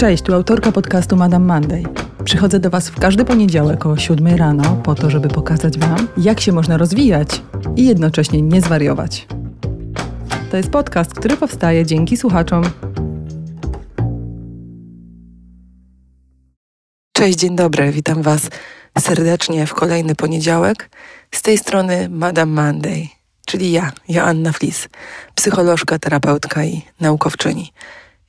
Cześć, tu autorka podcastu Madame Monday. Przychodzę do Was w każdy poniedziałek o 7 rano po to, żeby pokazać Wam, jak się można rozwijać i jednocześnie nie zwariować. To jest podcast, który powstaje dzięki słuchaczom. Cześć, dzień dobry, witam Was serdecznie w kolejny poniedziałek. Z tej strony Madame Monday, czyli ja, Joanna Flis, psycholożka, terapeutka i naukowczyni.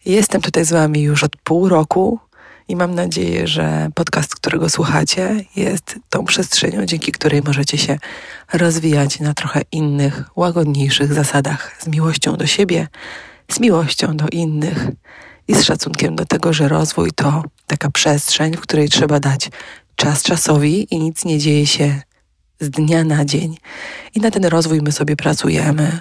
Jestem tutaj z Wami już od pół roku i mam nadzieję, że podcast, którego słuchacie, jest tą przestrzenią, dzięki której możecie się rozwijać na trochę innych, łagodniejszych zasadach, z miłością do siebie, z miłością do innych i z szacunkiem do tego, że rozwój to taka przestrzeń, w której trzeba dać czas czasowi i nic nie dzieje się z dnia na dzień. I na ten rozwój my sobie pracujemy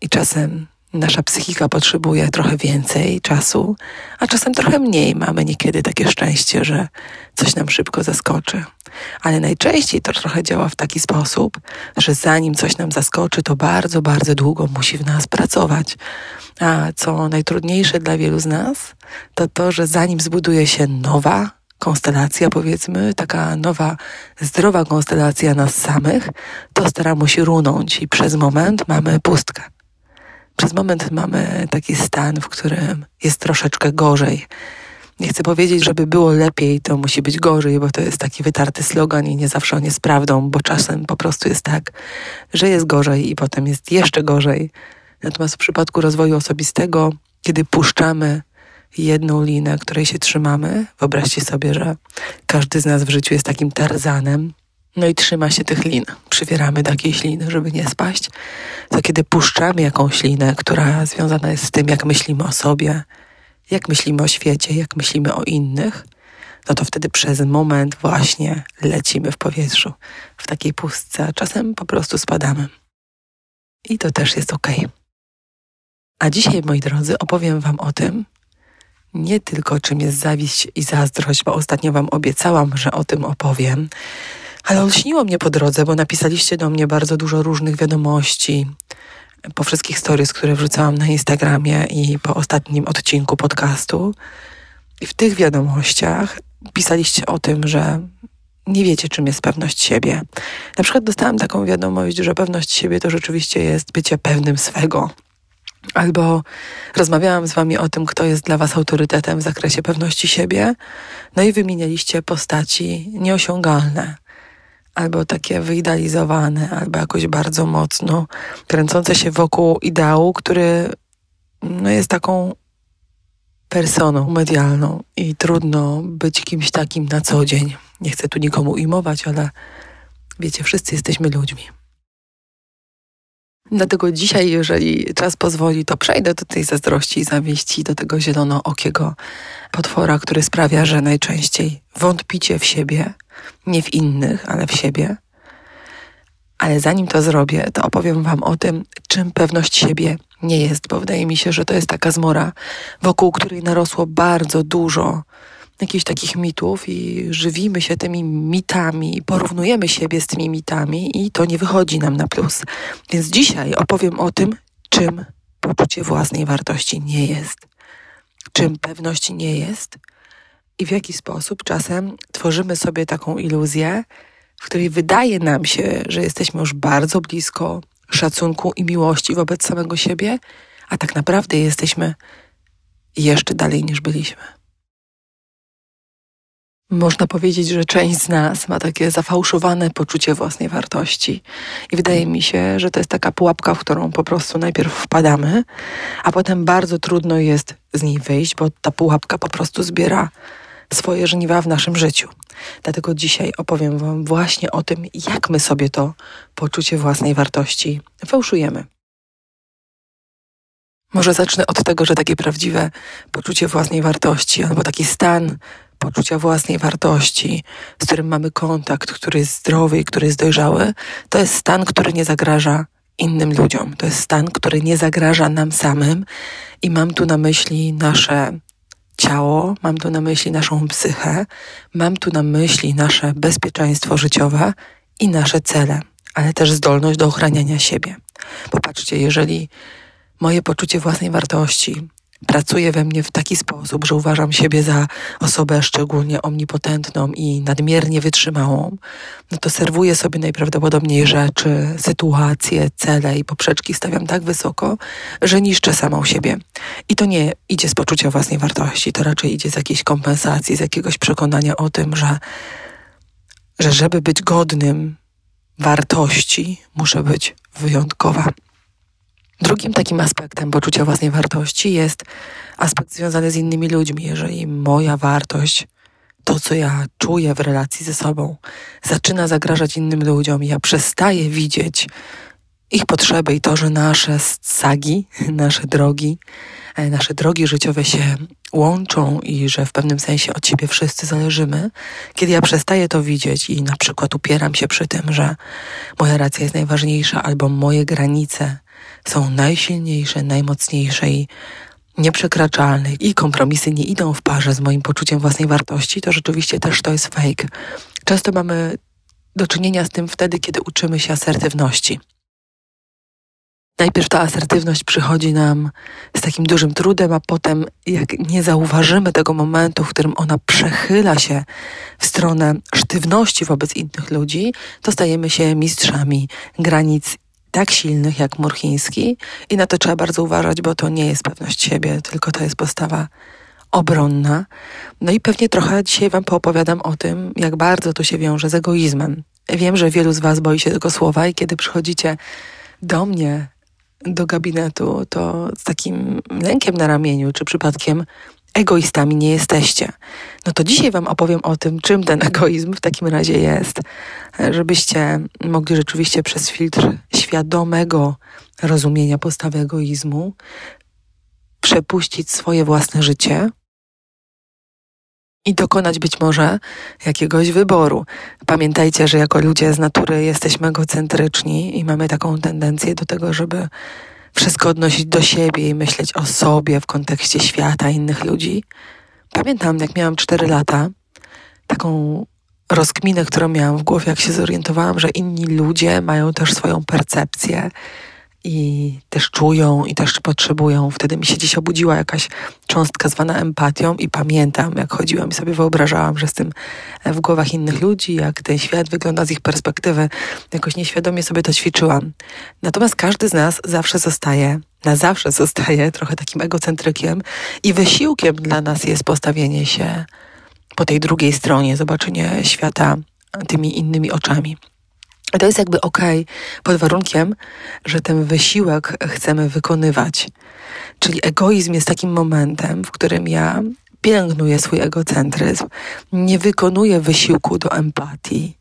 i czasem Nasza psychika potrzebuje trochę więcej czasu, a czasem trochę mniej. Mamy niekiedy takie szczęście, że coś nam szybko zaskoczy. Ale najczęściej to trochę działa w taki sposób, że zanim coś nam zaskoczy, to bardzo, bardzo długo musi w nas pracować. A co najtrudniejsze dla wielu z nas, to to, że zanim zbuduje się nowa konstelacja, powiedzmy, taka nowa, zdrowa konstelacja nas samych, to staramy się runąć i przez moment mamy pustkę przez moment mamy taki stan, w którym jest troszeczkę gorzej. Nie chcę powiedzieć, żeby było lepiej, to musi być gorzej, bo to jest taki wytarty slogan i nie zawsze on jest prawdą, bo czasem po prostu jest tak, że jest gorzej i potem jest jeszcze gorzej. Natomiast w przypadku rozwoju osobistego, kiedy puszczamy jedną linę, której się trzymamy, wyobraźcie sobie, że każdy z nas w życiu jest takim tarzanem, no i trzyma się tych lin. Przywieramy do jakiejś liny, żeby nie spaść. To kiedy puszczamy jakąś linę, która związana jest z tym, jak myślimy o sobie, jak myślimy o świecie, jak myślimy o innych, no to wtedy przez moment właśnie lecimy w powietrzu, w takiej pustce, a czasem po prostu spadamy. I to też jest ok. A dzisiaj, moi drodzy, opowiem Wam o tym, nie tylko czym jest zawiść i zazdrość, bo ostatnio Wam obiecałam, że o tym opowiem, ale olśniło mnie po drodze, bo napisaliście do mnie bardzo dużo różnych wiadomości po wszystkich stories, które wrzucałam na Instagramie i po ostatnim odcinku podcastu. I w tych wiadomościach pisaliście o tym, że nie wiecie, czym jest pewność siebie. Na przykład dostałam taką wiadomość, że pewność siebie to rzeczywiście jest bycie pewnym swego. Albo rozmawiałam z wami o tym, kto jest dla was autorytetem w zakresie pewności siebie, no i wymienialiście postaci nieosiągalne albo takie wyidealizowane, albo jakoś bardzo mocno kręcące się wokół ideału, który no, jest taką personą medialną i trudno być kimś takim na co dzień. Nie chcę tu nikomu ujmować, ale wiecie, wszyscy jesteśmy ludźmi. Dlatego dzisiaj, jeżeli czas pozwoli, to przejdę do tej zazdrości i zawieści, do tego zielonookiego potwora, który sprawia, że najczęściej wątpicie w siebie, nie w innych, ale w siebie. Ale zanim to zrobię, to opowiem Wam o tym, czym pewność siebie nie jest, bo wydaje mi się, że to jest taka zmora, wokół której narosło bardzo dużo jakichś takich mitów i żywimy się tymi mitami, porównujemy siebie z tymi mitami i to nie wychodzi nam na plus. Więc dzisiaj opowiem o tym, czym poczucie własnej wartości nie jest, czym pewność nie jest i w jaki sposób czasem tworzymy sobie taką iluzję, w której wydaje nam się, że jesteśmy już bardzo blisko szacunku i miłości wobec samego siebie, a tak naprawdę jesteśmy jeszcze dalej niż byliśmy. Można powiedzieć, że część z nas ma takie zafałszowane poczucie własnej wartości. I wydaje mi się, że to jest taka pułapka, w którą po prostu najpierw wpadamy, a potem bardzo trudno jest z niej wyjść, bo ta pułapka po prostu zbiera swoje żniwa w naszym życiu. Dlatego dzisiaj opowiem Wam właśnie o tym, jak my sobie to poczucie własnej wartości fałszujemy. Może zacznę od tego, że takie prawdziwe poczucie własnej wartości albo taki stan poczucia własnej wartości, z którym mamy kontakt, który jest zdrowy i który jest dojrzały, to jest stan, który nie zagraża innym ludziom. To jest stan, który nie zagraża nam samym i mam tu na myśli nasze ciało, mam tu na myśli naszą psychę, mam tu na myśli nasze bezpieczeństwo życiowe i nasze cele, ale też zdolność do ochraniania siebie. Popatrzcie, jeżeli moje poczucie własnej wartości pracuje we mnie w taki sposób, że uważam siebie za osobę szczególnie omnipotentną i nadmiernie wytrzymałą, no to serwuję sobie najprawdopodobniej rzeczy, sytuacje, cele i poprzeczki stawiam tak wysoko, że niszczę samą siebie. I to nie idzie z poczucia własnej wartości, to raczej idzie z jakiejś kompensacji, z jakiegoś przekonania o tym, że, że żeby być godnym wartości, muszę być wyjątkowa. Drugim takim aspektem poczucia własnej wartości jest aspekt związany z innymi ludźmi. Jeżeli moja wartość, to co ja czuję w relacji ze sobą, zaczyna zagrażać innym ludziom, ja przestaję widzieć ich potrzeby i to, że nasze sagi, nasze drogi, e, nasze drogi życiowe się łączą i że w pewnym sensie od siebie wszyscy zależymy, kiedy ja przestaję to widzieć i na przykład upieram się przy tym, że moja racja jest najważniejsza albo moje granice są najsilniejsze, najmocniejsze i nieprzekraczalne i kompromisy nie idą w parze z moim poczuciem własnej wartości, to rzeczywiście też to jest fake. Często mamy do czynienia z tym wtedy, kiedy uczymy się asertywności. Najpierw ta asertywność przychodzi nam z takim dużym trudem, a potem, jak nie zauważymy tego momentu, w którym ona przechyla się w stronę sztywności wobec innych ludzi, to stajemy się mistrzami granic tak silnych jak mur chiński i na to trzeba bardzo uważać, bo to nie jest pewność siebie, tylko to jest postawa obronna. No i pewnie trochę dzisiaj Wam poopowiadam o tym, jak bardzo to się wiąże z egoizmem. Wiem, że wielu z Was boi się tego słowa i kiedy przychodzicie do mnie do gabinetu, to z takim lękiem na ramieniu, czy przypadkiem egoistami nie jesteście. No to dzisiaj Wam opowiem o tym, czym ten egoizm w takim razie jest, żebyście mogli rzeczywiście przez filtr świadomego rozumienia postawy egoizmu przepuścić swoje własne życie i dokonać być może jakiegoś wyboru. Pamiętajcie, że jako ludzie z natury jesteśmy egocentryczni i mamy taką tendencję do tego, żeby wszystko odnosić do siebie i myśleć o sobie w kontekście świata, innych ludzi. Pamiętam, jak miałam 4 lata, taką rozkminę, którą miałam w głowie, jak się zorientowałam, że inni ludzie mają też swoją percepcję i też czują i też potrzebują. Wtedy mi się dziś obudziła jakaś cząstka zwana empatią i pamiętam, jak chodziłam i sobie wyobrażałam, że jestem w głowach innych ludzi, jak ten świat wygląda z ich perspektywy. Jakoś nieświadomie sobie to ćwiczyłam. Natomiast każdy z nas zawsze zostaje, na zawsze zostaje trochę takim egocentrykiem i wysiłkiem dla nas jest postawienie się po tej drugiej stronie, zobaczenie świata tymi innymi oczami. To jest jakby ok, pod warunkiem, że ten wysiłek chcemy wykonywać. Czyli egoizm jest takim momentem, w którym ja pielęgnuję swój egocentryzm, nie wykonuję wysiłku do empatii,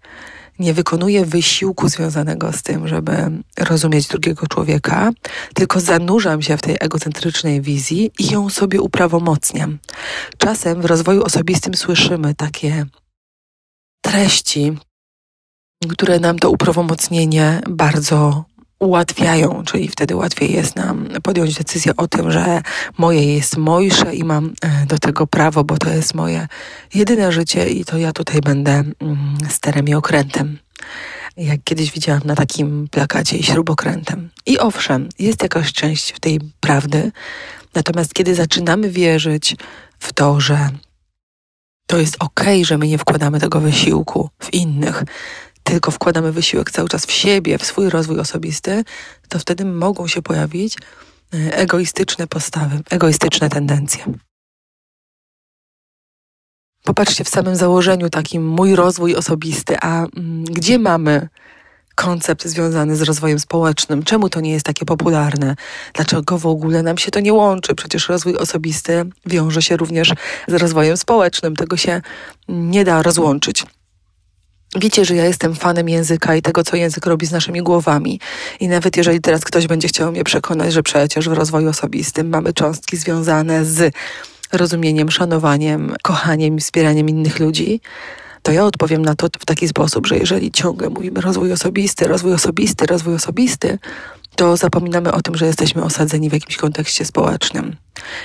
nie wykonuję wysiłku związanego z tym, żeby rozumieć drugiego człowieka, tylko zanurzam się w tej egocentrycznej wizji i ją sobie uprawomocniam. Czasem w rozwoju osobistym słyszymy takie treści, które nam to uprawomocnienie bardzo ułatwiają, czyli wtedy łatwiej jest nam podjąć decyzję o tym, że moje jest mojsze i mam e, do tego prawo, bo to jest moje jedyne życie i to ja tutaj będę mm, sterem i okrętem. Jak kiedyś widziałam na takim plakacie i śrubokrętem. I owszem, jest jakaś część w tej prawdy, natomiast kiedy zaczynamy wierzyć w to, że to jest okej, okay, że my nie wkładamy tego wysiłku w innych, tylko wkładamy wysiłek cały czas w siebie, w swój rozwój osobisty, to wtedy mogą się pojawić e, egoistyczne postawy, egoistyczne tendencje. Popatrzcie w samym założeniu takim mój rozwój osobisty, a mm, gdzie mamy koncept związany z rozwojem społecznym? Czemu to nie jest takie popularne? Dlaczego w ogóle nam się to nie łączy? Przecież rozwój osobisty wiąże się również z rozwojem społecznym. Tego się nie da rozłączyć. Wiecie, że ja jestem fanem języka i tego, co język robi z naszymi głowami. I nawet jeżeli teraz ktoś będzie chciał mnie przekonać, że przecież w rozwoju osobistym mamy cząstki związane z rozumieniem, szanowaniem, kochaniem i wspieraniem innych ludzi, to ja odpowiem na to w taki sposób, że jeżeli ciągle mówimy rozwój osobisty, rozwój osobisty, rozwój osobisty, to zapominamy o tym, że jesteśmy osadzeni w jakimś kontekście społecznym.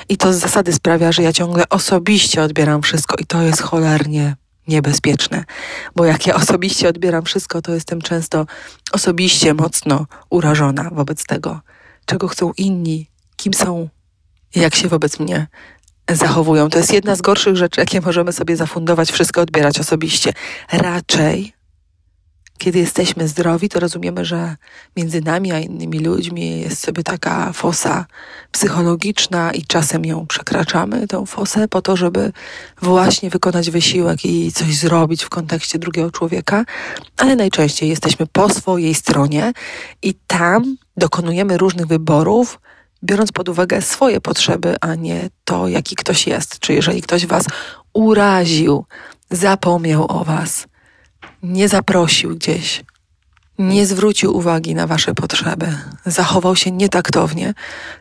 I to z zasady sprawia, że ja ciągle osobiście odbieram wszystko i to jest cholernie niebezpieczne, bo jak ja osobiście odbieram wszystko, to jestem często osobiście mocno urażona wobec tego, czego chcą inni, kim są jak się wobec mnie zachowują. To jest jedna z gorszych rzeczy, jakie możemy sobie zafundować, wszystko odbierać osobiście. Raczej kiedy jesteśmy zdrowi, to rozumiemy, że między nami a innymi ludźmi jest sobie taka fosa psychologiczna i czasem ją przekraczamy, tą fosę, po to, żeby właśnie wykonać wysiłek i coś zrobić w kontekście drugiego człowieka, ale najczęściej jesteśmy po swojej stronie i tam dokonujemy różnych wyborów, biorąc pod uwagę swoje potrzeby, a nie to, jaki ktoś jest. Czy jeżeli ktoś was uraził, zapomniał o was, nie zaprosił gdzieś, nie zwrócił uwagi na Wasze potrzeby, zachował się nietaktownie,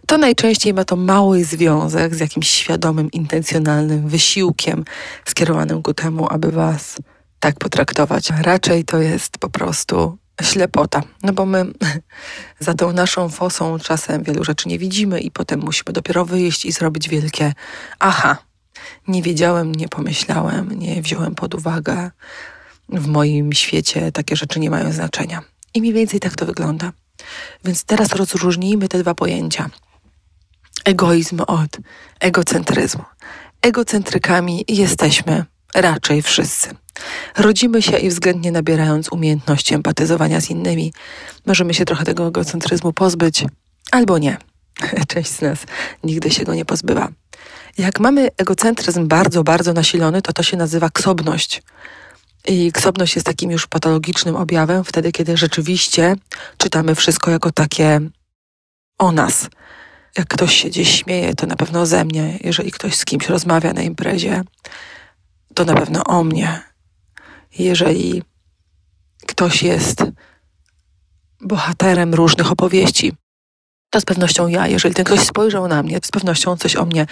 to najczęściej ma to mały związek z jakimś świadomym, intencjonalnym wysiłkiem skierowanym ku temu, aby Was tak potraktować. Raczej to jest po prostu ślepota, no bo my za tą naszą fosą czasem wielu rzeczy nie widzimy i potem musimy dopiero wyjść i zrobić wielkie aha. Nie wiedziałem, nie pomyślałem, nie wziąłem pod uwagę, w moim świecie takie rzeczy nie mają znaczenia. I mniej więcej tak to wygląda. Więc teraz rozróżnijmy te dwa pojęcia. Egoizm od egocentryzmu. Egocentrykami jesteśmy raczej wszyscy. Rodzimy się i względnie nabierając umiejętności empatyzowania z innymi, możemy się trochę tego egocentryzmu pozbyć, albo nie. Część z nas nigdy się go nie pozbywa. Jak mamy egocentryzm bardzo, bardzo nasilony, to to się nazywa ksobność. I ksobność jest takim już patologicznym objawem wtedy, kiedy rzeczywiście czytamy wszystko jako takie o nas. Jak ktoś się gdzieś śmieje, to na pewno ze mnie. Jeżeli ktoś z kimś rozmawia na imprezie, to na pewno o mnie. Jeżeli ktoś jest bohaterem różnych opowieści, to z pewnością ja. Jeżeli ten ktoś spojrzał na mnie, z pewnością coś o mnie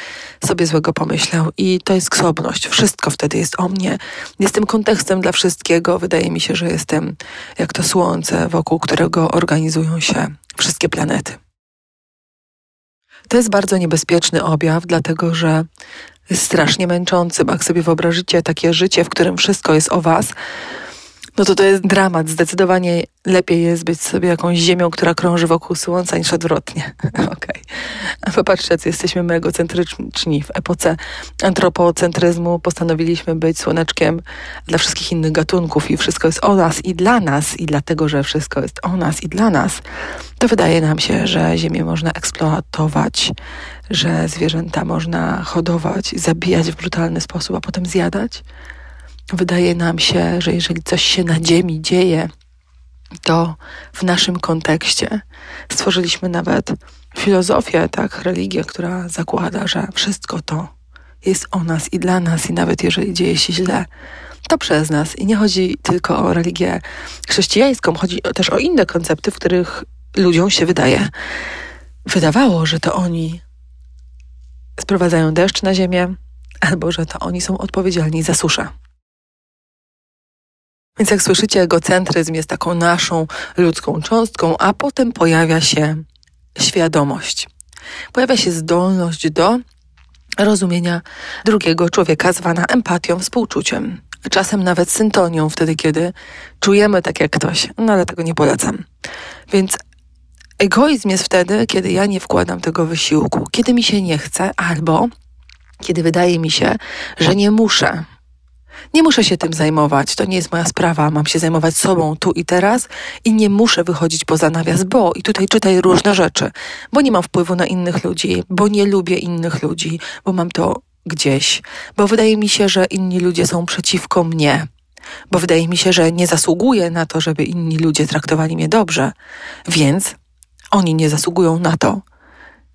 sobie złego pomyślał. I to jest ksobność. Wszystko wtedy jest o mnie. Jestem kontekstem dla wszystkiego. Wydaje mi się, że jestem jak to słońce, wokół którego organizują się wszystkie planety. To jest bardzo niebezpieczny objaw, dlatego że jest strasznie męczący. Jak sobie wyobrażycie takie życie, w którym wszystko jest o was, no to to jest dramat. Zdecydowanie lepiej jest być sobie jakąś ziemią, która krąży wokół Słońca niż odwrotnie. Okej. Okay. Popatrzcie, co jesteśmy my egocentryczni. W epoce antropocentryzmu postanowiliśmy być słoneczkiem dla wszystkich innych gatunków i wszystko jest o nas i dla nas i dlatego, że wszystko jest o nas i dla nas, to wydaje nam się, że ziemię można eksploatować, że zwierzęta można hodować, zabijać w brutalny sposób, a potem zjadać wydaje nam się, że jeżeli coś się na Ziemi dzieje, to w naszym kontekście stworzyliśmy nawet filozofię, tak, religię, która zakłada, że wszystko to jest o nas i dla nas, i nawet jeżeli dzieje się źle, to przez nas. I nie chodzi tylko o religię chrześcijańską, chodzi też o inne koncepty, w których ludziom się wydaje, wydawało, że to oni sprowadzają deszcz na ziemię, albo że to oni są odpowiedzialni za suszę. Więc jak słyszycie, egocentryzm jest taką naszą ludzką cząstką, a potem pojawia się świadomość. Pojawia się zdolność do rozumienia drugiego człowieka, zwana empatią, współczuciem. Czasem nawet syntonią, wtedy kiedy czujemy tak jak ktoś, no ale tego nie polecam. Więc egoizm jest wtedy, kiedy ja nie wkładam tego wysiłku, kiedy mi się nie chce, albo kiedy wydaje mi się, że nie muszę, nie muszę się tym zajmować, to nie jest moja sprawa, mam się zajmować sobą tu i teraz i nie muszę wychodzić poza nawias, bo i tutaj czytaj różne rzeczy, bo nie mam wpływu na innych ludzi, bo nie lubię innych ludzi, bo mam to gdzieś, bo wydaje mi się, że inni ludzie są przeciwko mnie, bo wydaje mi się, że nie zasługuję na to, żeby inni ludzie traktowali mnie dobrze, więc oni nie zasługują na to,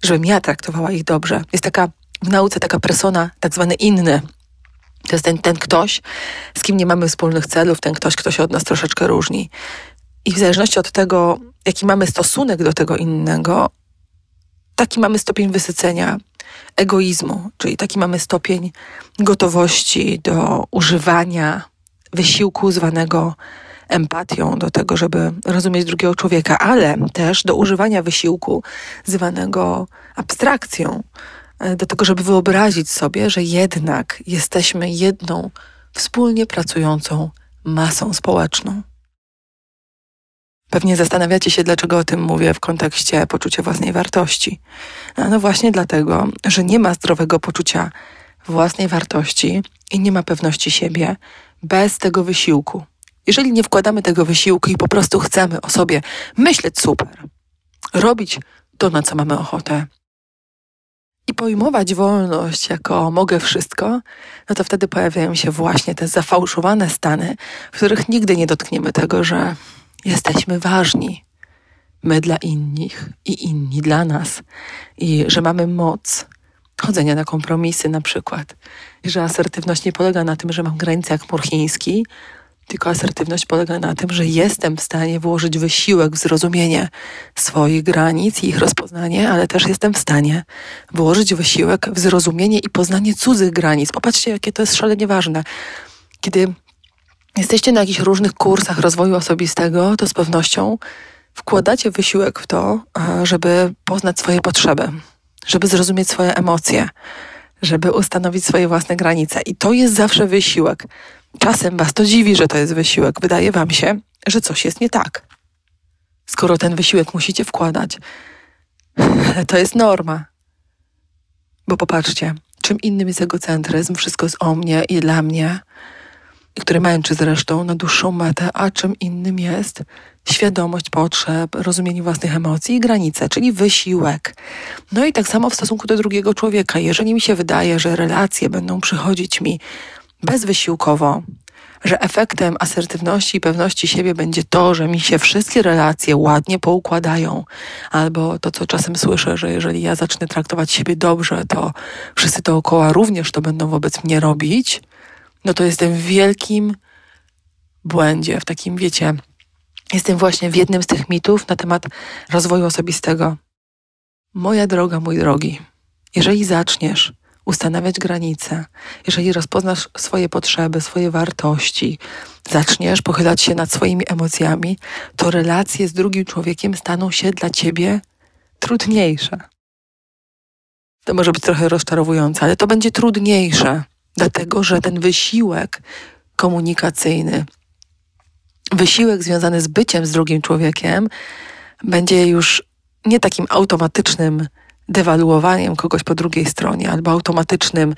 żebym ja traktowała ich dobrze. Jest taka w nauce taka persona, tak zwany inny, to jest ten, ten ktoś, z kim nie mamy wspólnych celów, ten ktoś, kto się od nas troszeczkę różni. I w zależności od tego, jaki mamy stosunek do tego innego, taki mamy stopień wysycenia egoizmu, czyli taki mamy stopień gotowości do używania wysiłku zwanego empatią, do tego, żeby rozumieć drugiego człowieka, ale też do używania wysiłku zwanego abstrakcją, do tego, żeby wyobrazić sobie, że jednak jesteśmy jedną wspólnie pracującą masą społeczną. Pewnie zastanawiacie się, dlaczego o tym mówię w kontekście poczucia własnej wartości. No, no właśnie dlatego, że nie ma zdrowego poczucia własnej wartości i nie ma pewności siebie bez tego wysiłku. Jeżeli nie wkładamy tego wysiłku i po prostu chcemy o sobie myśleć super, robić to, na co mamy ochotę, i pojmować wolność jako mogę wszystko, no to wtedy pojawiają się właśnie te zafałszowane stany, w których nigdy nie dotkniemy tego, że jesteśmy ważni. My dla innych i inni dla nas. I że mamy moc chodzenia na kompromisy na przykład. I że asertywność nie polega na tym, że mam granicę jak mur chiński, tylko asertywność polega na tym, że jestem w stanie włożyć wysiłek w zrozumienie swoich granic i ich rozpoznanie, ale też jestem w stanie włożyć wysiłek w zrozumienie i poznanie cudzych granic. Popatrzcie, jakie to jest szalenie ważne. Kiedy jesteście na jakichś różnych kursach rozwoju osobistego, to z pewnością wkładacie wysiłek w to, żeby poznać swoje potrzeby, żeby zrozumieć swoje emocje, żeby ustanowić swoje własne granice. I to jest zawsze wysiłek. Czasem was to dziwi, że to jest wysiłek. Wydaje wam się, że coś jest nie tak. Skoro ten wysiłek musicie wkładać, to jest norma. Bo popatrzcie, czym innym jest egocentryzm, wszystko jest o mnie i dla mnie, które męczy zresztą na dłuższą metę, a czym innym jest świadomość potrzeb, rozumienie własnych emocji i granice, czyli wysiłek. No i tak samo w stosunku do drugiego człowieka. Jeżeli mi się wydaje, że relacje będą przychodzić mi bezwysiłkowo, że efektem asertywności i pewności siebie będzie to, że mi się wszystkie relacje ładnie poukładają, albo to, co czasem słyszę, że jeżeli ja zacznę traktować siebie dobrze, to wszyscy dookoła również to będą wobec mnie robić, no to jestem w wielkim błędzie, w takim, wiecie, jestem właśnie w jednym z tych mitów na temat rozwoju osobistego. Moja droga, mój drogi, jeżeli zaczniesz ustanawiać granice, jeżeli rozpoznasz swoje potrzeby, swoje wartości, zaczniesz pochylać się nad swoimi emocjami, to relacje z drugim człowiekiem staną się dla ciebie trudniejsze. To może być trochę rozczarowujące, ale to będzie trudniejsze, dlatego że ten wysiłek komunikacyjny, wysiłek związany z byciem z drugim człowiekiem, będzie już nie takim automatycznym dewaluowaniem kogoś po drugiej stronie albo automatycznym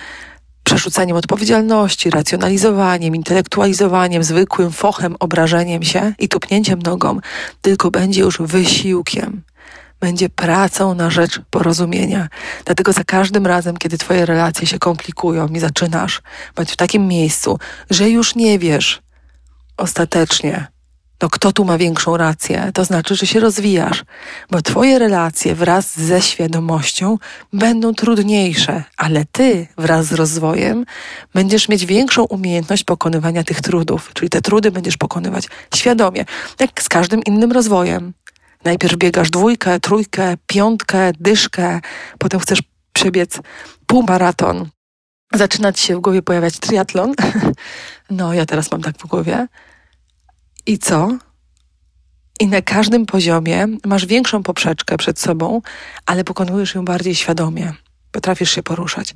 przerzucaniem odpowiedzialności, racjonalizowaniem, intelektualizowaniem, zwykłym fochem, obrażeniem się i tupnięciem nogą, tylko będzie już wysiłkiem. Będzie pracą na rzecz porozumienia. Dlatego za każdym razem, kiedy Twoje relacje się komplikują i zaczynasz być w takim miejscu, że już nie wiesz ostatecznie, no kto tu ma większą rację? To znaczy, że się rozwijasz, bo twoje relacje wraz ze świadomością będą trudniejsze, ale ty wraz z rozwojem będziesz mieć większą umiejętność pokonywania tych trudów, czyli te trudy będziesz pokonywać świadomie, jak z każdym innym rozwojem. Najpierw biegasz dwójkę, trójkę, piątkę, dyszkę, potem chcesz przebiec półmaraton, zaczyna ci się w głowie pojawiać triatlon. No, ja teraz mam tak w głowie i co? I na każdym poziomie masz większą poprzeczkę przed sobą, ale pokonujesz ją bardziej świadomie. Potrafisz się poruszać.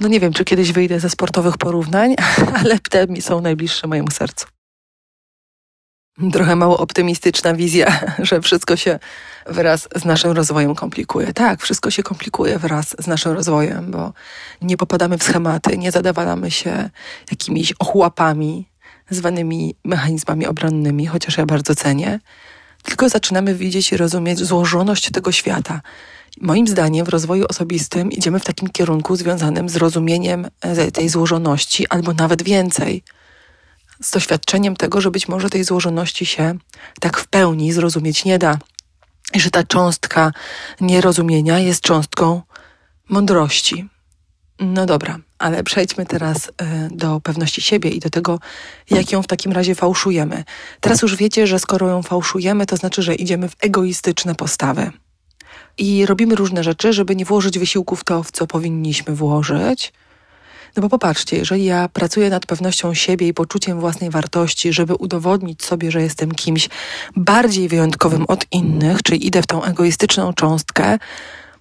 No nie wiem, czy kiedyś wyjdę ze sportowych porównań, ale te mi są najbliższe mojemu sercu. Trochę mało optymistyczna wizja, że wszystko się wraz z naszym rozwojem komplikuje. Tak, wszystko się komplikuje wraz z naszym rozwojem, bo nie popadamy w schematy, nie zadawalamy się jakimiś ochłapami, zwanymi mechanizmami obronnymi, chociaż ja bardzo cenię, tylko zaczynamy widzieć i rozumieć złożoność tego świata. Moim zdaniem w rozwoju osobistym idziemy w takim kierunku związanym z rozumieniem e, tej złożoności, albo nawet więcej, z doświadczeniem tego, że być może tej złożoności się tak w pełni zrozumieć nie da. I że ta cząstka nierozumienia jest cząstką mądrości. No dobra, ale przejdźmy teraz e, do pewności siebie i do tego, jak ją w takim razie fałszujemy. Teraz już wiecie, że skoro ją fałszujemy, to znaczy, że idziemy w egoistyczne postawy. I robimy różne rzeczy, żeby nie włożyć wysiłku w to, w co powinniśmy włożyć. No bo popatrzcie, jeżeli ja pracuję nad pewnością siebie i poczuciem własnej wartości, żeby udowodnić sobie, że jestem kimś bardziej wyjątkowym od innych, czyli idę w tą egoistyczną cząstkę,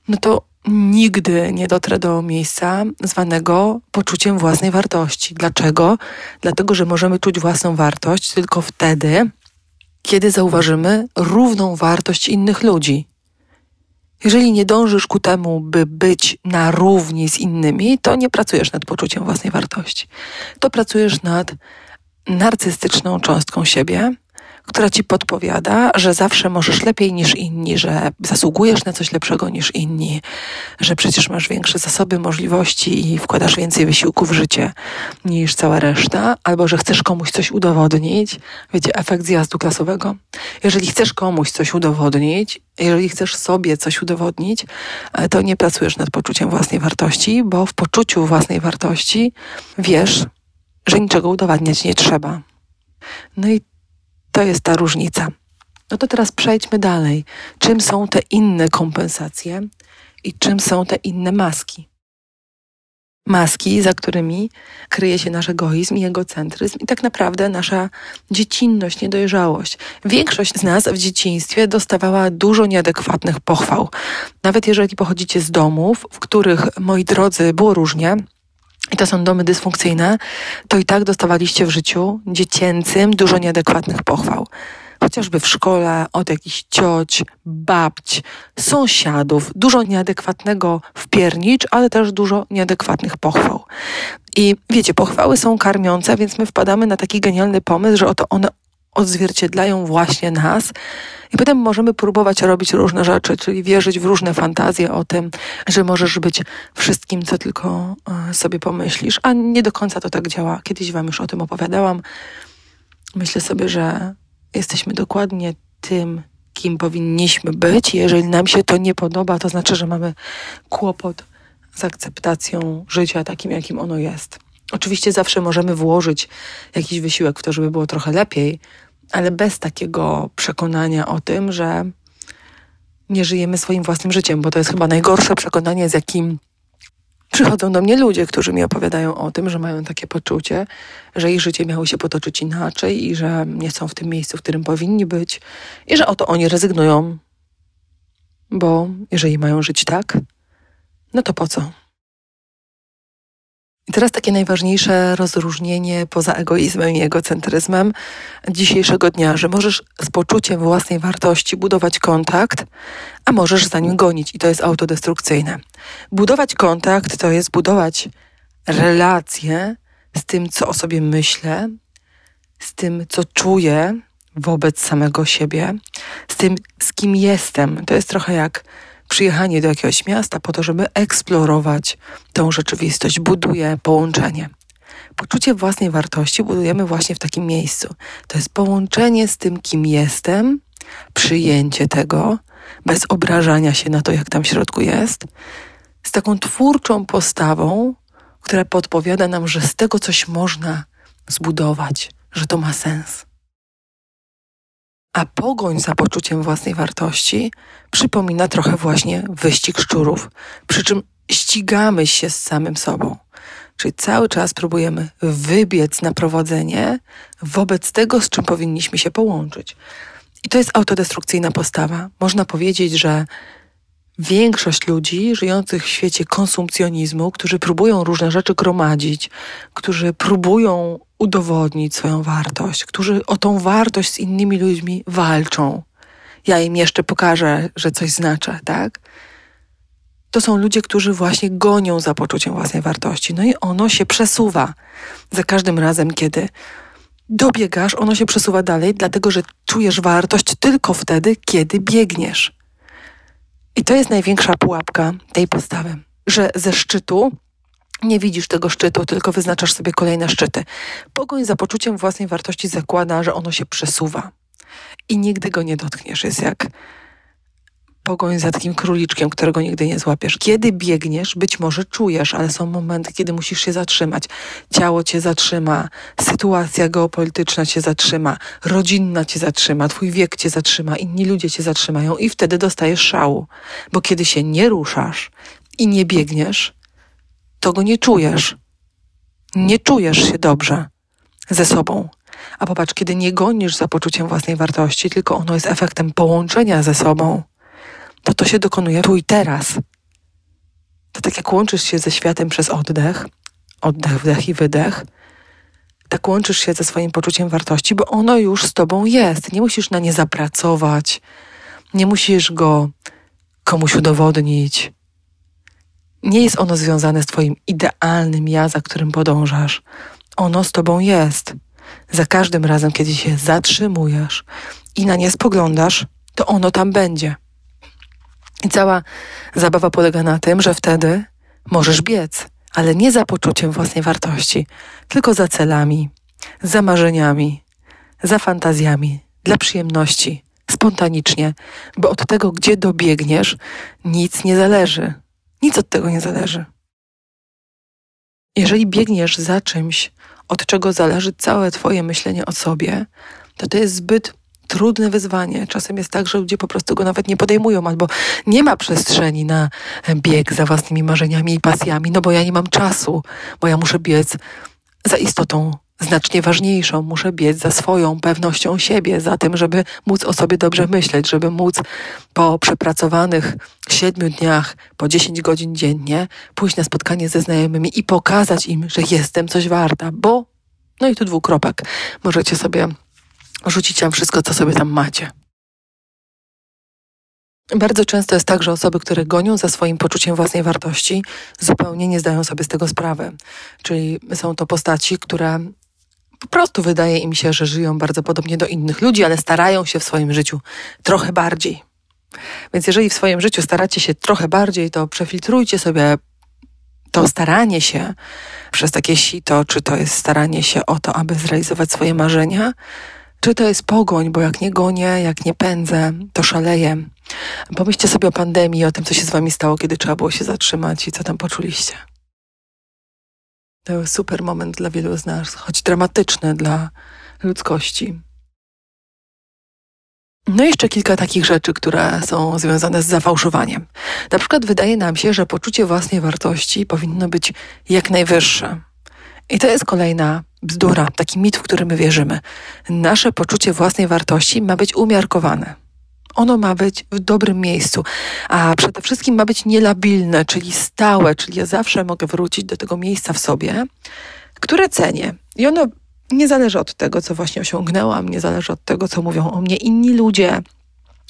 no to nigdy nie dotrę do miejsca zwanego poczuciem własnej wartości. Dlaczego? Dlatego, że możemy czuć własną wartość tylko wtedy, kiedy zauważymy równą wartość innych ludzi. Jeżeli nie dążysz ku temu, by być na równi z innymi, to nie pracujesz nad poczuciem własnej wartości. To pracujesz nad narcystyczną cząstką siebie, która ci podpowiada, że zawsze możesz lepiej niż inni, że zasługujesz na coś lepszego niż inni, że przecież masz większe zasoby, możliwości i wkładasz więcej wysiłku w życie niż cała reszta, albo że chcesz komuś coś udowodnić. Wiecie, efekt zjazdu klasowego. Jeżeli chcesz komuś coś udowodnić, jeżeli chcesz sobie coś udowodnić, e, to nie pracujesz nad poczuciem własnej wartości, bo w poczuciu własnej wartości wiesz, że niczego udowadniać nie trzeba. No i to jest ta różnica. No to teraz przejdźmy dalej. Czym są te inne kompensacje i czym są te inne maski? Maski, za którymi kryje się nasz egoizm i egocentryzm i tak naprawdę nasza dziecinność, niedojrzałość. Większość z nas w dzieciństwie dostawała dużo nieadekwatnych pochwał. Nawet jeżeli pochodzicie z domów, w których, moi drodzy, było różnie, i to są domy dysfunkcyjne, to i tak dostawaliście w życiu dziecięcym dużo nieadekwatnych pochwał. Chociażby w szkole, od jakichś cioć, babć, sąsiadów, dużo nieadekwatnego wpiernicz, ale też dużo nieadekwatnych pochwał. I wiecie, pochwały są karmiące, więc my wpadamy na taki genialny pomysł, że oto one odzwierciedlają właśnie nas. I potem możemy próbować robić różne rzeczy, czyli wierzyć w różne fantazje o tym, że możesz być wszystkim, co tylko e, sobie pomyślisz, a nie do końca to tak działa. Kiedyś Wam już o tym opowiadałam. Myślę sobie, że jesteśmy dokładnie tym, kim powinniśmy być. Jeżeli nam się to nie podoba, to znaczy, że mamy kłopot z akceptacją życia takim, jakim ono jest. Oczywiście zawsze możemy włożyć jakiś wysiłek w to, żeby było trochę lepiej, ale bez takiego przekonania o tym, że nie żyjemy swoim własnym życiem, bo to jest chyba najgorsze przekonanie, z jakim przychodzą do mnie ludzie, którzy mi opowiadają o tym, że mają takie poczucie, że ich życie miało się potoczyć inaczej i że nie są w tym miejscu, w którym powinni być i że oto oni rezygnują, bo jeżeli mają żyć tak, no to po co? I teraz takie najważniejsze rozróżnienie poza egoizmem i egocentryzmem dzisiejszego dnia, że możesz z poczuciem własnej wartości budować kontakt, a możesz za nim gonić i to jest autodestrukcyjne. Budować kontakt to jest budować relacje z tym, co o sobie myślę, z tym, co czuję wobec samego siebie, z tym, z kim jestem. To jest trochę jak przyjechanie do jakiegoś miasta po to, żeby eksplorować tą rzeczywistość, buduje połączenie. Poczucie własnej wartości budujemy właśnie w takim miejscu. To jest połączenie z tym, kim jestem, przyjęcie tego, bez obrażania się na to, jak tam w środku jest, z taką twórczą postawą, która podpowiada nam, że z tego coś można zbudować, że to ma sens. A pogoń za poczuciem własnej wartości przypomina trochę właśnie wyścig szczurów, przy czym ścigamy się z samym sobą. Czyli cały czas próbujemy wybiec na prowadzenie wobec tego, z czym powinniśmy się połączyć. I to jest autodestrukcyjna postawa. Można powiedzieć, że większość ludzi żyjących w świecie konsumpcjonizmu, którzy próbują różne rzeczy gromadzić, którzy próbują udowodnić swoją wartość, którzy o tą wartość z innymi ludźmi walczą. Ja im jeszcze pokażę, że coś znaczę, tak? To są ludzie, którzy właśnie gonią za poczuciem własnej wartości. No i ono się przesuwa. Za każdym razem, kiedy dobiegasz, ono się przesuwa dalej, dlatego że czujesz wartość tylko wtedy, kiedy biegniesz. I to jest największa pułapka tej postawy, że ze szczytu nie widzisz tego szczytu, tylko wyznaczasz sobie kolejne szczyty. Pogoń za poczuciem własnej wartości zakłada, że ono się przesuwa i nigdy go nie dotkniesz. Jest jak pogoń za takim króliczkiem, którego nigdy nie złapiesz. Kiedy biegniesz, być może czujesz, ale są momenty, kiedy musisz się zatrzymać. Ciało cię zatrzyma, sytuacja geopolityczna cię zatrzyma, rodzinna cię zatrzyma, twój wiek cię zatrzyma, inni ludzie cię zatrzymają i wtedy dostajesz szału. Bo kiedy się nie ruszasz i nie biegniesz, to go nie czujesz. Nie czujesz się dobrze ze sobą. A popatrz, kiedy nie gonisz za poczuciem własnej wartości, tylko ono jest efektem połączenia ze sobą, to to się dokonuje tu i teraz. To tak jak łączysz się ze światem przez oddech, oddech, wdech i wydech, tak łączysz się ze swoim poczuciem wartości, bo ono już z tobą jest. Nie musisz na nie zapracować, nie musisz go komuś udowodnić. Nie jest ono związane z twoim idealnym ja, za którym podążasz. Ono z tobą jest. Za każdym razem, kiedy się zatrzymujesz i na nie spoglądasz, to ono tam będzie. I cała zabawa polega na tym, że wtedy możesz biec, ale nie za poczuciem własnej wartości, tylko za celami, za marzeniami, za fantazjami, dla przyjemności, spontanicznie, bo od tego, gdzie dobiegniesz, nic nie zależy. Nic od tego nie zależy. Jeżeli biegniesz za czymś, od czego zależy całe Twoje myślenie o sobie, to to jest zbyt trudne wyzwanie. Czasem jest tak, że ludzie po prostu go nawet nie podejmują, albo nie ma przestrzeni na bieg za własnymi marzeniami i pasjami, no bo ja nie mam czasu, bo ja muszę biec za istotą znacznie ważniejszą. Muszę biec za swoją pewnością siebie, za tym, żeby móc o sobie dobrze myśleć, żeby móc po przepracowanych siedmiu dniach, po dziesięć godzin dziennie pójść na spotkanie ze znajomymi i pokazać im, że jestem coś warta, bo, no i tu dwukropek, możecie sobie rzucić tam wszystko, co sobie tam macie. Bardzo często jest tak, że osoby, które gonią za swoim poczuciem własnej wartości, zupełnie nie zdają sobie z tego sprawy. Czyli są to postaci, które po prostu wydaje im się, że żyją bardzo podobnie do innych ludzi, ale starają się w swoim życiu trochę bardziej. Więc jeżeli w swoim życiu staracie się trochę bardziej, to przefiltrujcie sobie to staranie się przez takie sito, czy to jest staranie się o to, aby zrealizować swoje marzenia, czy to jest pogoń, bo jak nie gonię, jak nie pędzę, to szaleję. Pomyślcie sobie o pandemii, o tym, co się z wami stało, kiedy trzeba było się zatrzymać i co tam poczuliście. To super moment dla wielu z nas, choć dramatyczny dla ludzkości. No i jeszcze kilka takich rzeczy, które są związane z zafałszowaniem. Na przykład wydaje nam się, że poczucie własnej wartości powinno być jak najwyższe. I to jest kolejna bzdura, taki mit, w który my wierzymy. Nasze poczucie własnej wartości ma być umiarkowane. Ono ma być w dobrym miejscu, a przede wszystkim ma być nielabilne, czyli stałe, czyli ja zawsze mogę wrócić do tego miejsca w sobie, które cenię. I ono nie zależy od tego, co właśnie osiągnęłam, nie zależy od tego, co mówią o mnie inni ludzie.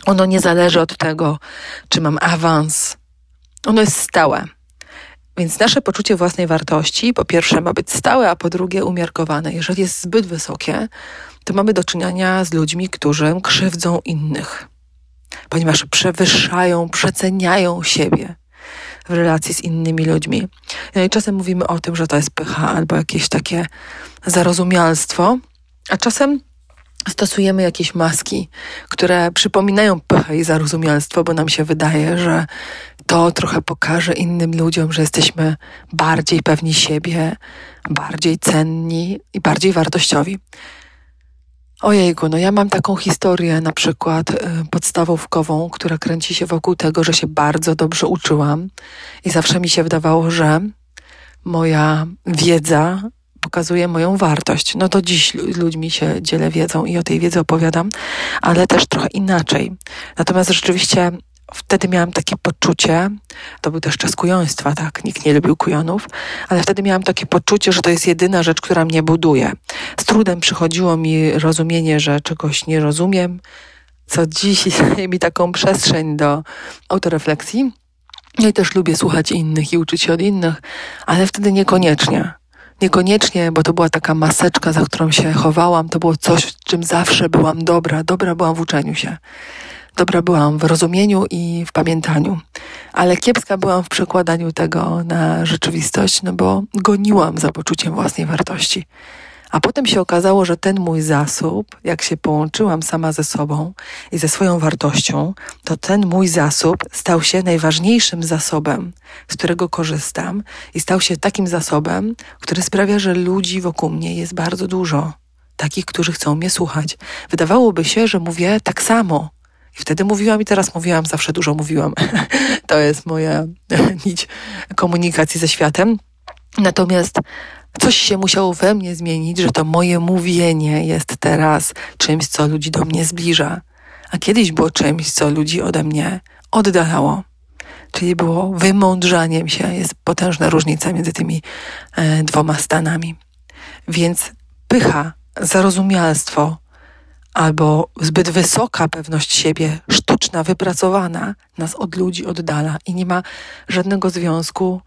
Ono nie zależy od tego, czy mam awans. Ono jest stałe. Więc nasze poczucie własnej wartości, po pierwsze, ma być stałe, a po drugie, umiarkowane. Jeżeli jest zbyt wysokie, to mamy do czynienia z ludźmi, którzy krzywdzą innych, ponieważ przewyższają, przeceniają siebie w relacji z innymi ludźmi. No i czasem mówimy o tym, że to jest pycha albo jakieś takie zarozumialstwo, a czasem stosujemy jakieś maski, które przypominają pychę i zarozumialstwo, bo nam się wydaje, że to trochę pokaże innym ludziom, że jesteśmy bardziej pewni siebie, bardziej cenni i bardziej wartościowi. Ojejku, no ja mam taką historię na przykład y, podstawówkową, która kręci się wokół tego, że się bardzo dobrze uczyłam i zawsze mi się wydawało, że moja wiedza pokazuje moją wartość. No to dziś ludźmi się dzielę wiedzą i o tej wiedzy opowiadam, ale też trochę inaczej. Natomiast rzeczywiście wtedy miałam takie poczucie, to był też czas kujoństwa, tak, nikt nie lubił kujonów, ale wtedy miałam takie poczucie, że to jest jedyna rzecz, która mnie buduje. Z trudem przychodziło mi rozumienie, że czegoś nie rozumiem, co dziś daje mi taką przestrzeń do autorefleksji. No i też lubię słuchać innych i uczyć się od innych, ale wtedy niekoniecznie. Niekoniecznie, bo to była taka maseczka, za którą się chowałam, to było coś, w czym zawsze byłam dobra. Dobra byłam w uczeniu się. Dobra byłam w rozumieniu i w pamiętaniu, ale kiepska byłam w przekładaniu tego na rzeczywistość, no bo goniłam za poczuciem własnej wartości. A potem się okazało, że ten mój zasób, jak się połączyłam sama ze sobą i ze swoją wartością, to ten mój zasób stał się najważniejszym zasobem, z którego korzystam i stał się takim zasobem, który sprawia, że ludzi wokół mnie jest bardzo dużo. Takich, którzy chcą mnie słuchać. Wydawałoby się, że mówię tak samo, wtedy mówiłam i teraz mówiłam, zawsze dużo mówiłam. to jest moja nić komunikacji ze światem. Natomiast coś się musiało we mnie zmienić, że to moje mówienie jest teraz czymś, co ludzi do mnie zbliża, a kiedyś było czymś, co ludzi ode mnie oddalało. Czyli było wymądrzaniem się. Jest potężna różnica między tymi e, dwoma stanami. Więc pycha, zarozumialstwo albo zbyt wysoka pewność siebie, sztuczna, wypracowana, nas od ludzi oddala i nie ma żadnego związku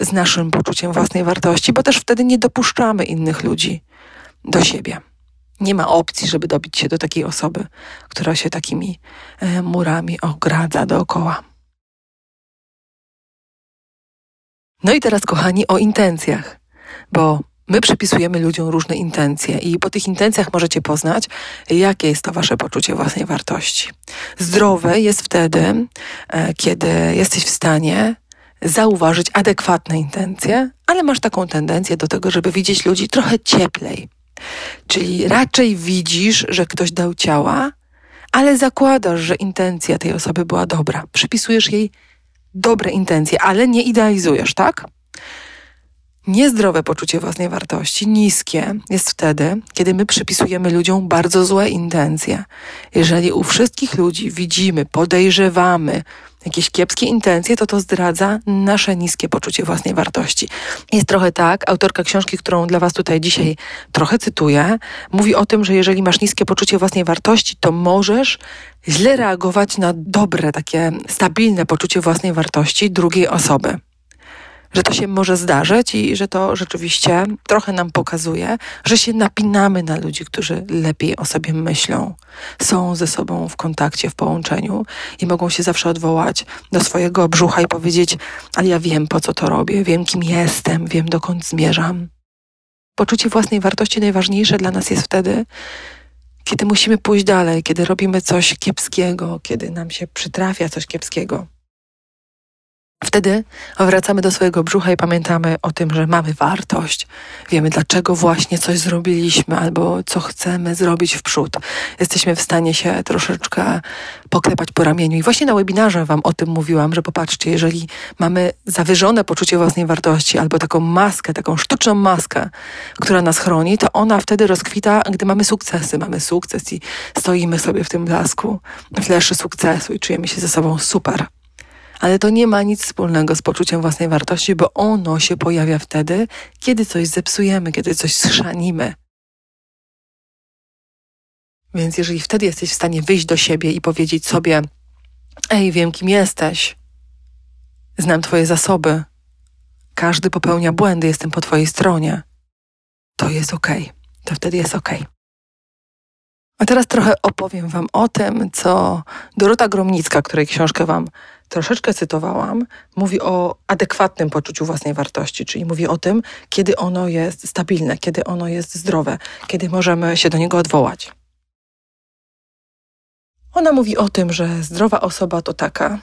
z naszym poczuciem własnej wartości, bo też wtedy nie dopuszczamy innych ludzi do siebie. Nie ma opcji, żeby dobić się do takiej osoby, która się takimi e, murami ogradza dookoła. No i teraz, kochani, o intencjach, bo my przypisujemy ludziom różne intencje i po tych intencjach możecie poznać, jakie jest to wasze poczucie własnej wartości. Zdrowe jest wtedy, e, kiedy jesteś w stanie zauważyć adekwatne intencje, ale masz taką tendencję do tego, żeby widzieć ludzi trochę cieplej. Czyli raczej widzisz, że ktoś dał ciała, ale zakładasz, że intencja tej osoby była dobra. Przypisujesz jej dobre intencje, ale nie idealizujesz, tak? Niezdrowe poczucie własnej wartości, niskie, jest wtedy, kiedy my przypisujemy ludziom bardzo złe intencje. Jeżeli u wszystkich ludzi widzimy, podejrzewamy, jakieś kiepskie intencje, to to zdradza nasze niskie poczucie własnej wartości. Jest trochę tak, autorka książki, którą dla Was tutaj dzisiaj trochę cytuję, mówi o tym, że jeżeli masz niskie poczucie własnej wartości, to możesz źle reagować na dobre, takie stabilne poczucie własnej wartości drugiej osoby że to się może zdarzyć i że to rzeczywiście trochę nam pokazuje, że się napinamy na ludzi, którzy lepiej o sobie myślą, są ze sobą w kontakcie, w połączeniu i mogą się zawsze odwołać do swojego brzucha i powiedzieć: Ale ja wiem, po co to robię, wiem, kim jestem, wiem, dokąd zmierzam. Poczucie własnej wartości najważniejsze dla nas jest wtedy, kiedy musimy pójść dalej, kiedy robimy coś kiepskiego, kiedy nam się przytrafia coś kiepskiego. Wtedy wracamy do swojego brzucha i pamiętamy o tym, że mamy wartość. Wiemy, dlaczego właśnie coś zrobiliśmy albo co chcemy zrobić w przód. Jesteśmy w stanie się troszeczkę poklepać po ramieniu. I właśnie na webinarze Wam o tym mówiłam, że popatrzcie, jeżeli mamy zawyżone poczucie własnej wartości albo taką maskę, taką sztuczną maskę, która nas chroni, to ona wtedy rozkwita, gdy mamy sukcesy. Mamy sukces i stoimy sobie w tym blasku, w leszy sukcesu i czujemy się ze sobą super. Ale to nie ma nic wspólnego z poczuciem własnej wartości, bo ono się pojawia wtedy, kiedy coś zepsujemy, kiedy coś schrzanimy. Więc jeżeli wtedy jesteś w stanie wyjść do siebie i powiedzieć sobie: Ej, wiem, kim jesteś, znam Twoje zasoby, każdy popełnia błędy, jestem po Twojej stronie, to jest ok. To wtedy jest ok. A teraz trochę opowiem Wam o tym, co Dorota Gromnicka, której książkę Wam troszeczkę cytowałam, mówi o adekwatnym poczuciu własnej wartości, czyli mówi o tym, kiedy ono jest stabilne, kiedy ono jest zdrowe, kiedy możemy się do niego odwołać. Ona mówi o tym, że zdrowa osoba to taka,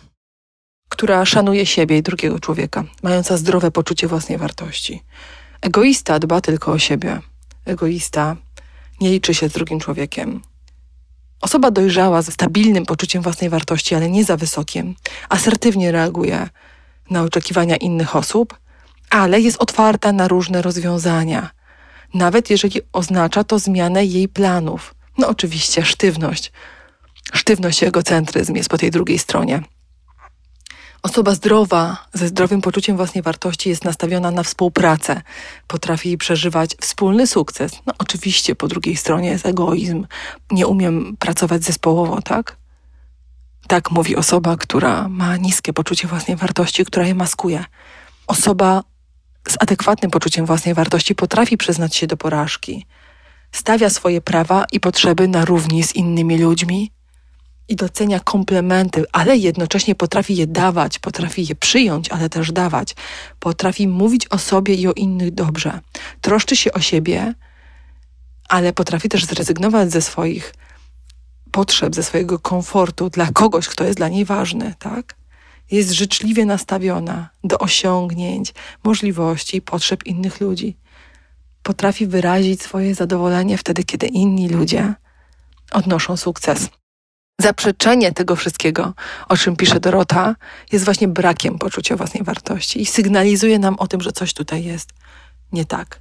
która szanuje siebie i drugiego człowieka, mająca zdrowe poczucie własnej wartości. Egoista dba tylko o siebie. Egoista nie liczy się z drugim człowiekiem. Osoba dojrzała ze stabilnym poczuciem własnej wartości, ale nie za wysokim, asertywnie reaguje na oczekiwania innych osób, ale jest otwarta na różne rozwiązania, nawet jeżeli oznacza to zmianę jej planów. No oczywiście sztywność. Sztywność i egocentryzm jest po tej drugiej stronie. Osoba zdrowa, ze zdrowym poczuciem własnej wartości jest nastawiona na współpracę, potrafi przeżywać wspólny sukces. No oczywiście po drugiej stronie jest egoizm, nie umiem pracować zespołowo, tak? Tak mówi osoba, która ma niskie poczucie własnej wartości, która je maskuje. Osoba z adekwatnym poczuciem własnej wartości potrafi przyznać się do porażki, stawia swoje prawa i potrzeby na równi z innymi ludźmi, i docenia komplementy, ale jednocześnie potrafi je dawać, potrafi je przyjąć, ale też dawać. Potrafi mówić o sobie i o innych dobrze. Troszczy się o siebie, ale potrafi też zrezygnować ze swoich potrzeb, ze swojego komfortu dla kogoś, kto jest dla niej ważny, tak? Jest życzliwie nastawiona do osiągnięć, możliwości i potrzeb innych ludzi. Potrafi wyrazić swoje zadowolenie wtedy, kiedy inni ludzie odnoszą sukces. Zaprzeczenie tego wszystkiego, o czym pisze Dorota, jest właśnie brakiem poczucia własnej wartości i sygnalizuje nam o tym, że coś tutaj jest nie tak.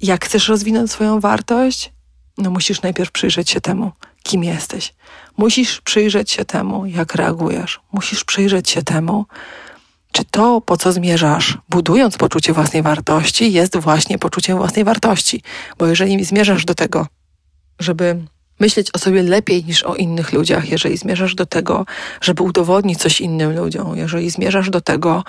Jak chcesz rozwinąć swoją wartość? No musisz najpierw przyjrzeć się temu, kim jesteś. Musisz przyjrzeć się temu, jak reagujesz. Musisz przyjrzeć się temu, czy to, po co zmierzasz, budując poczucie własnej wartości, jest właśnie poczuciem własnej wartości. Bo jeżeli zmierzasz do tego, żeby myśleć o sobie lepiej niż o innych ludziach, jeżeli zmierzasz do tego, żeby udowodnić coś innym ludziom, jeżeli zmierzasz do tego,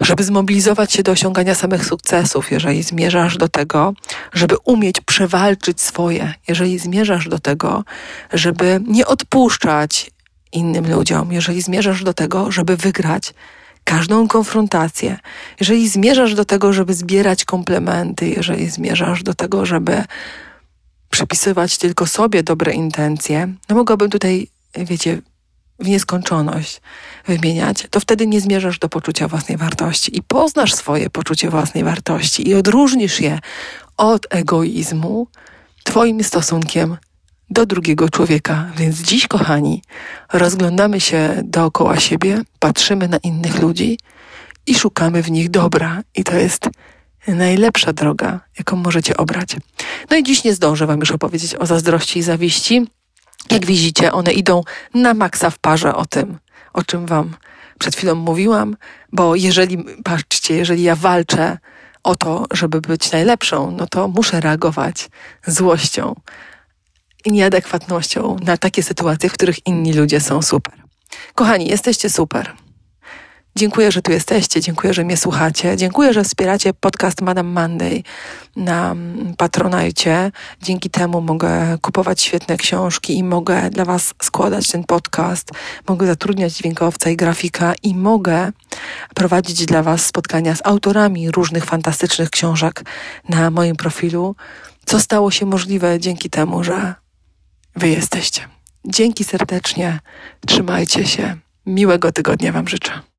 żeby zmobilizować się do osiągania samych sukcesów, jeżeli zmierzasz do tego, żeby umieć przewalczyć swoje, jeżeli zmierzasz do tego, żeby nie odpuszczać innym ludziom, jeżeli zmierzasz do tego, żeby wygrać każdą konfrontację, jeżeli zmierzasz do tego, żeby zbierać komplementy, jeżeli zmierzasz do tego, żeby przypisywać tylko sobie dobre intencje, no mogłabym tutaj, wiecie, w nieskończoność wymieniać, to wtedy nie zmierzasz do poczucia własnej wartości i poznasz swoje poczucie własnej wartości i odróżnisz je od egoizmu Twoim stosunkiem do drugiego człowieka. Więc dziś, kochani, rozglądamy się dookoła siebie, patrzymy na innych ludzi i szukamy w nich dobra. I to jest najlepsza droga, jaką możecie obrać. No i dziś nie zdążę Wam już opowiedzieć o zazdrości i zawiści. Jak widzicie, one idą na maksa w parze o tym, o czym Wam przed chwilą mówiłam, bo jeżeli, patrzcie, jeżeli ja walczę o to, żeby być najlepszą, no to muszę reagować złością i nieadekwatnością na takie sytuacje, w których inni ludzie są super. Kochani, jesteście super. Dziękuję, że tu jesteście, dziękuję, że mnie słuchacie, dziękuję, że wspieracie podcast Madame Monday na Patronajcie. Dzięki temu mogę kupować świetne książki i mogę dla Was składać ten podcast, mogę zatrudniać dźwiękowca i grafika i mogę prowadzić dla Was spotkania z autorami różnych fantastycznych książek na moim profilu, co stało się możliwe dzięki temu, że Wy jesteście. Dzięki serdecznie, trzymajcie się. Miłego tygodnia Wam życzę.